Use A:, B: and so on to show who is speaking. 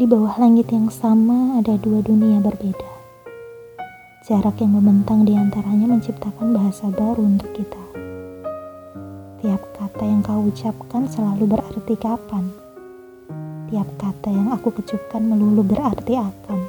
A: Di bawah langit yang sama ada dua dunia berbeda. Jarak yang membentang di antaranya menciptakan bahasa baru untuk kita. Tiap kata yang kau ucapkan selalu berarti kapan. Tiap kata yang aku kecupkan melulu berarti akan.